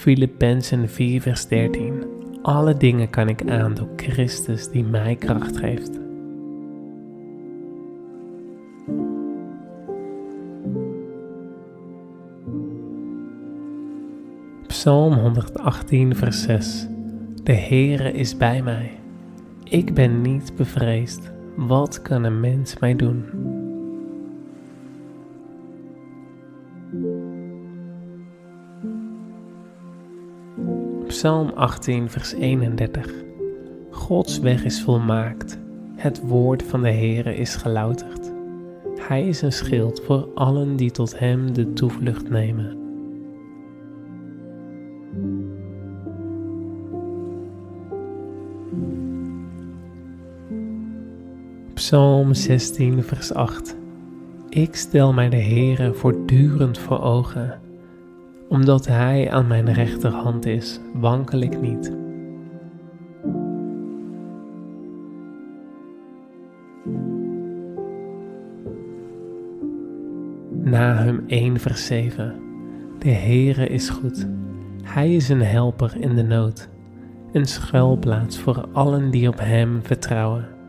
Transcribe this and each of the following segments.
Filippenzen 4 vers 13. Alle dingen kan ik aan door Christus die mij kracht geeft. Psalm 118 vers 6. De Heere is bij mij. Ik ben niet bevreesd. Wat kan een mens mij doen? Psalm 18, vers 31. Gods weg is volmaakt. Het woord van de Heere is gelouterd. Hij is een schild voor allen die tot hem de toevlucht nemen. Psalm 16, vers 8. Ik stel mij de Heere voortdurend voor ogen. Omdat Hij aan mijn rechterhand is, wankel ik niet. Nahum 1 vers 7 De Heere is goed. Hij is een helper in de nood. Een schuilplaats voor allen die op Hem vertrouwen.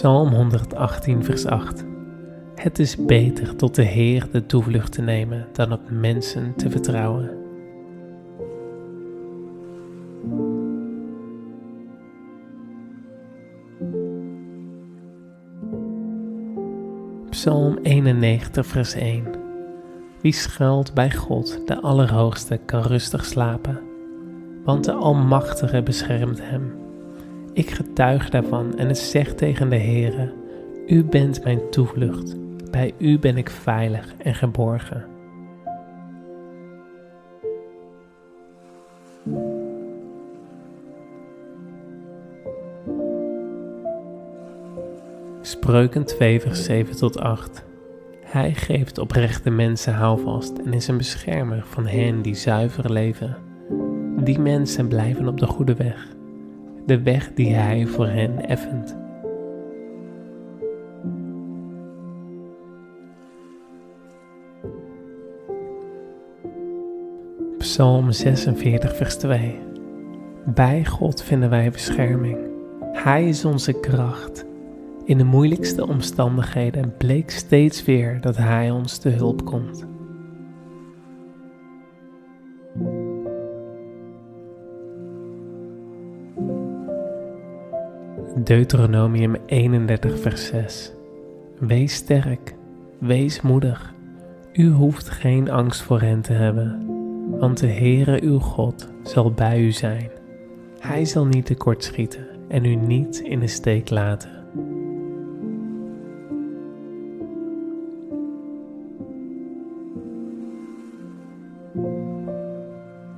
Psalm 118, vers 8. Het is beter tot de Heer de toevlucht te nemen dan op mensen te vertrouwen. Psalm 91, vers 1. Wie schuilt bij God, de Allerhoogste, kan rustig slapen, want de Almachtige beschermt hem. Ik getuig daarvan en het zegt tegen de Heere, U bent mijn toevlucht, bij U ben ik veilig en geborgen. Spreuken 2 vers 7 tot 8 Hij geeft oprechte mensen houvast en is een beschermer van hen die zuiver leven. Die mensen blijven op de goede weg de weg die Hij voor hen effent. Psalm 46, vers 2. Bij God vinden wij bescherming. Hij is onze kracht. In de moeilijkste omstandigheden bleek steeds weer dat Hij ons te hulp komt. Deuteronomium 31, vers 6. Wees sterk, wees moedig. U hoeft geen angst voor hen te hebben, want de Heere uw God zal bij u zijn. Hij zal niet tekortschieten en u niet in de steek laten.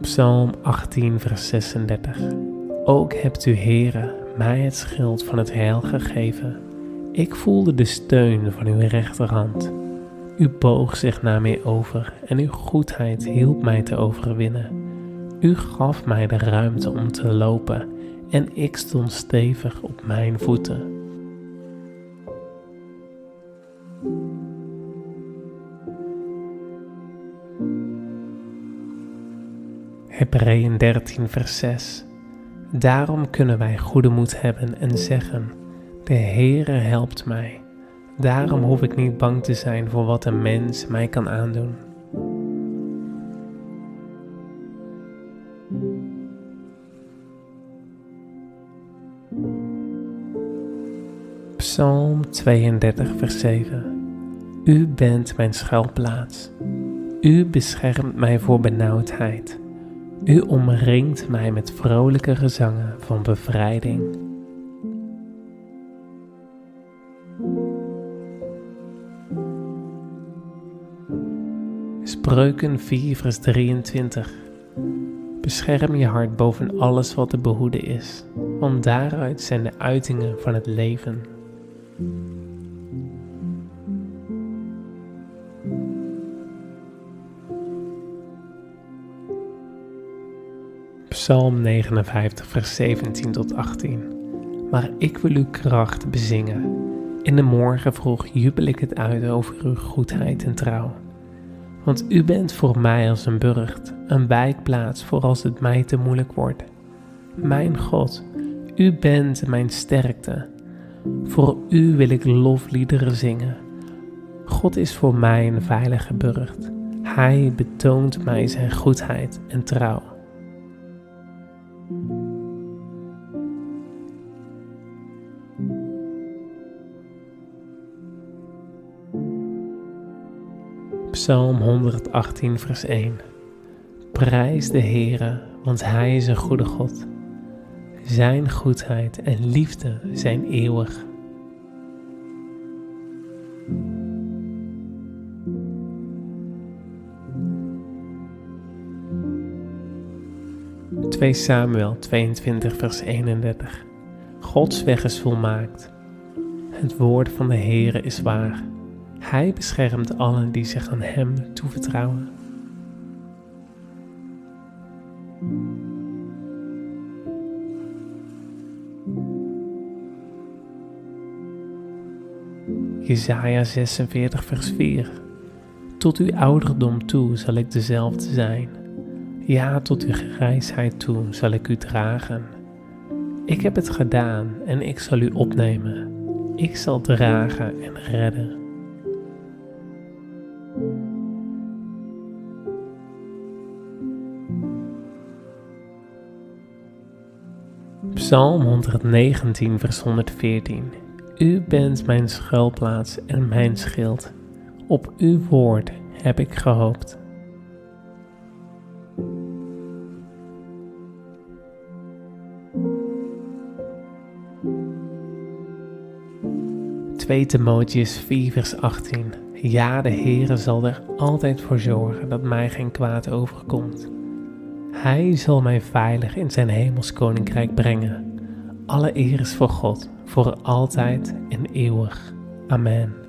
Psalm 18, vers 36. Ook hebt u Heere mij het schild van het heil gegeven. Ik voelde de steun van uw rechterhand. U boog zich naar mij over en uw goedheid hielp mij te overwinnen. U gaf mij de ruimte om te lopen en ik stond stevig op mijn voeten. Hebreeën 13 vers 6 Daarom kunnen wij goede moed hebben en zeggen: De Heere helpt mij. Daarom hoef ik niet bang te zijn voor wat een mens mij kan aandoen. Psalm 32, vers 7. U bent mijn schuilplaats. U beschermt mij voor benauwdheid. U omringt mij met vrolijke gezangen van bevrijding. Spreuken 4 vers 23 Bescherm je hart boven alles wat te behoeden is, want daaruit zijn de uitingen van het leven. Psalm 59, vers 17 tot 18. Maar ik wil uw kracht bezingen. In de morgen vroeg jubel ik het uit over uw goedheid en trouw. Want u bent voor mij als een burcht, een wijkplaats voor als het mij te moeilijk wordt. Mijn God, u bent mijn sterkte. Voor u wil ik lofliederen zingen. God is voor mij een veilige burcht. Hij betoont mij zijn goedheid en trouw. Psalm 118, vers 1. Prijs de Heere, want Hij is een goede God. Zijn goedheid en liefde zijn eeuwig. Twee Samuel 22 vers 31 Gods weg is volmaakt. Het woord van de Heere is waar. Hij beschermt allen die zich aan Hem toevertrouwen. Jesaja 46 vers 4 Tot uw ouderdom toe zal ik dezelfde zijn. Ja, tot uw grijsheid toe zal ik u dragen. Ik heb het gedaan en ik zal u opnemen. Ik zal dragen en redden. Psalm 119, vers 114. U bent mijn schuilplaats en mijn schild. Op uw woord heb ik gehoopt. Timotheus 4 vers 18 Ja, de Heere zal er altijd voor zorgen dat mij geen kwaad overkomt. Hij zal mij veilig in zijn hemels koninkrijk brengen. Alle eer is voor God, voor altijd en eeuwig. Amen.